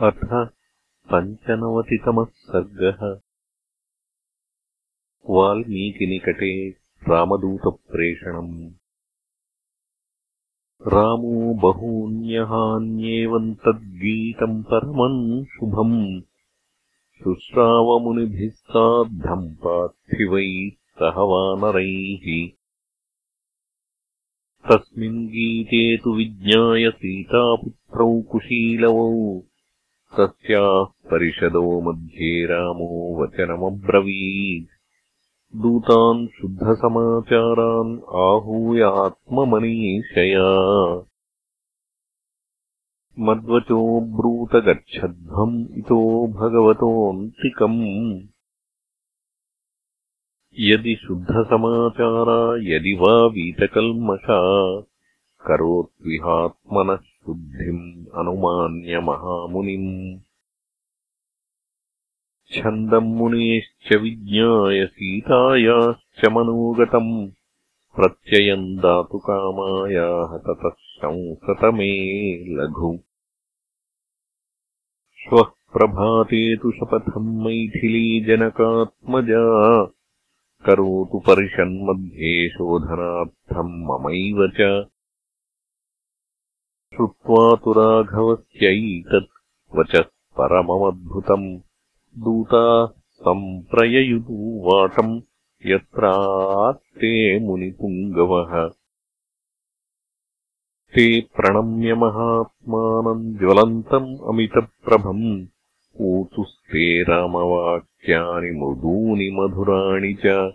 अथ पञ्चनवतितमः सर्गः। वाल्मीकिनिकटे रामदूतप्रेषणम्। रामो बहून्यहान्येवम् तद्गीतम् परमम् शुभम्। शुश्रावमुनिभिः सार्धम् पार्थिवैः सह वानरैः तस्मिन् गीते तु विज्ञाय सीतापुत्रौ कुशीलवौ तस्याः परिषदो मध्ये रामो वचनमब्रवीत्। दूतान् शुद्धसमाचारान् आहूयात्ममनीषया। मद्वचोऽब्रूतगच्छध्वम् इतो भगवतोऽन्तिकम्। यदि शुद्धसमाचारा यदि वा वीतकल्मषा करोत्विहात्मनः शुद्धिम् अनुमान्यमहामुनिम् छन्दम् मुनेश्च विज्ञाय सीतायाश्च मनोगतम्। प्रत्ययम् दातु कामायाः ततः शंसतमे लघु। श्वः प्रभाते तु शपथम् मैथिली जनकात्मजा। करोतु परिषन्मध्ये शोधनार्थम् ममैव च श्रुत्वा तु राघवस्यैतत् वचः परममद्भुतम्। दूताः सम्प्रययुतुवाटम् यत्रात्ते मुनिपुङ्गवः। ते प्रणम्य महात्मानम् ज्वलन्तम् अमितप्रभम्। ऊचुस्ते रामवाक्यानि मृदूनि मधुराणि च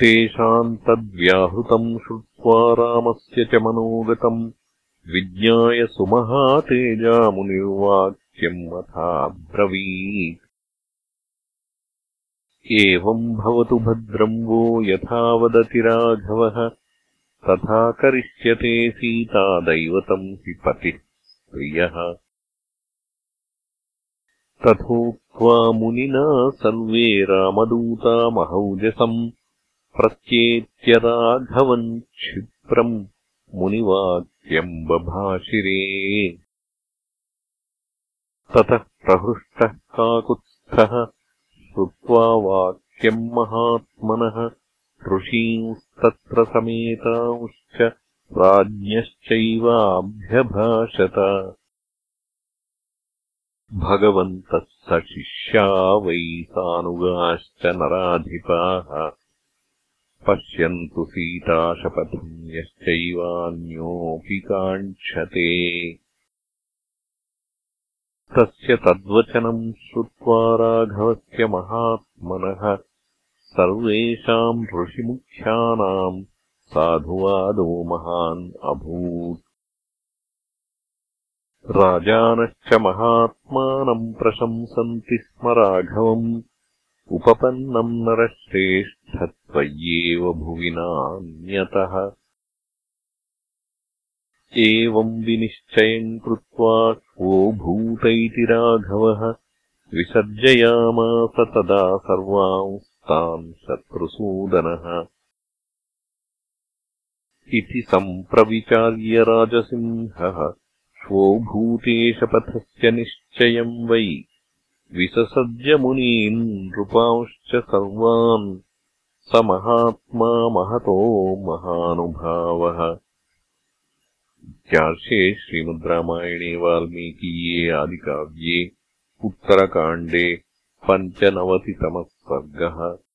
तेषाम् तद्व्याहृतम् श्रुत्वा रामस्य च मनोगतम् विज्ञाय सुमहातेजामुनिर्वाक्यम् अथाब्रवीत्। एवम् भवतु भद्रम् वो यथा वदति राघवः तथा करिष्यते सीता दैवतम् हि पतिः प्रियः। तथोक्त्वा मुनिना सर्वे रामदूता महौजसम् प्रत्येत्य राघवम् क्षिप्रम् मुनिवाक्यम् बभाषिरे ततः प्रहृष्टः काकुत्स्थः श्रुत्वा वाक्यम् महात्मनः ऋषींस्तत्र समेतांश्च राज्ञश्चैवाभ्यभाषत। भगवन्तः स शिष्या वै सानुगाश्च नराधिपाः पश्यन्तु सीताशपथम् यश्चैवान्योऽपि काङ्क्षते। तस्य तद्वचनम् श्रुत्वा राघवस्य महात्मनः सर्वेषाम् ऋषिमुख्यानाम् साधुवादो महान् अभूत्। राजानश्च महात्मानम् प्रशंसन्ति स्म राघवम्। उपपन्नम् नरश्रेष्ठत्वय्येव भुवि नान्यतः एवम् विनिश्चयम् कृत्वा को भूत इति राघवः विसर्जयामास तदा सर्वांस्तान् शत्रुसूदनः। इति सम्प्रविचार्य राजसिंहः श्वोभूतेशपथस्य निश्चयम् वै। विससर्जमुनीन् नृपांश्च सर्वान् स महात्मा महतो महानुभावः। इत्यार्षे श्रीमद्रामायणे वाल्मीकीये आदिकाव्ये उत्तरकाण्डे पञ्चनवतितमः सर्गः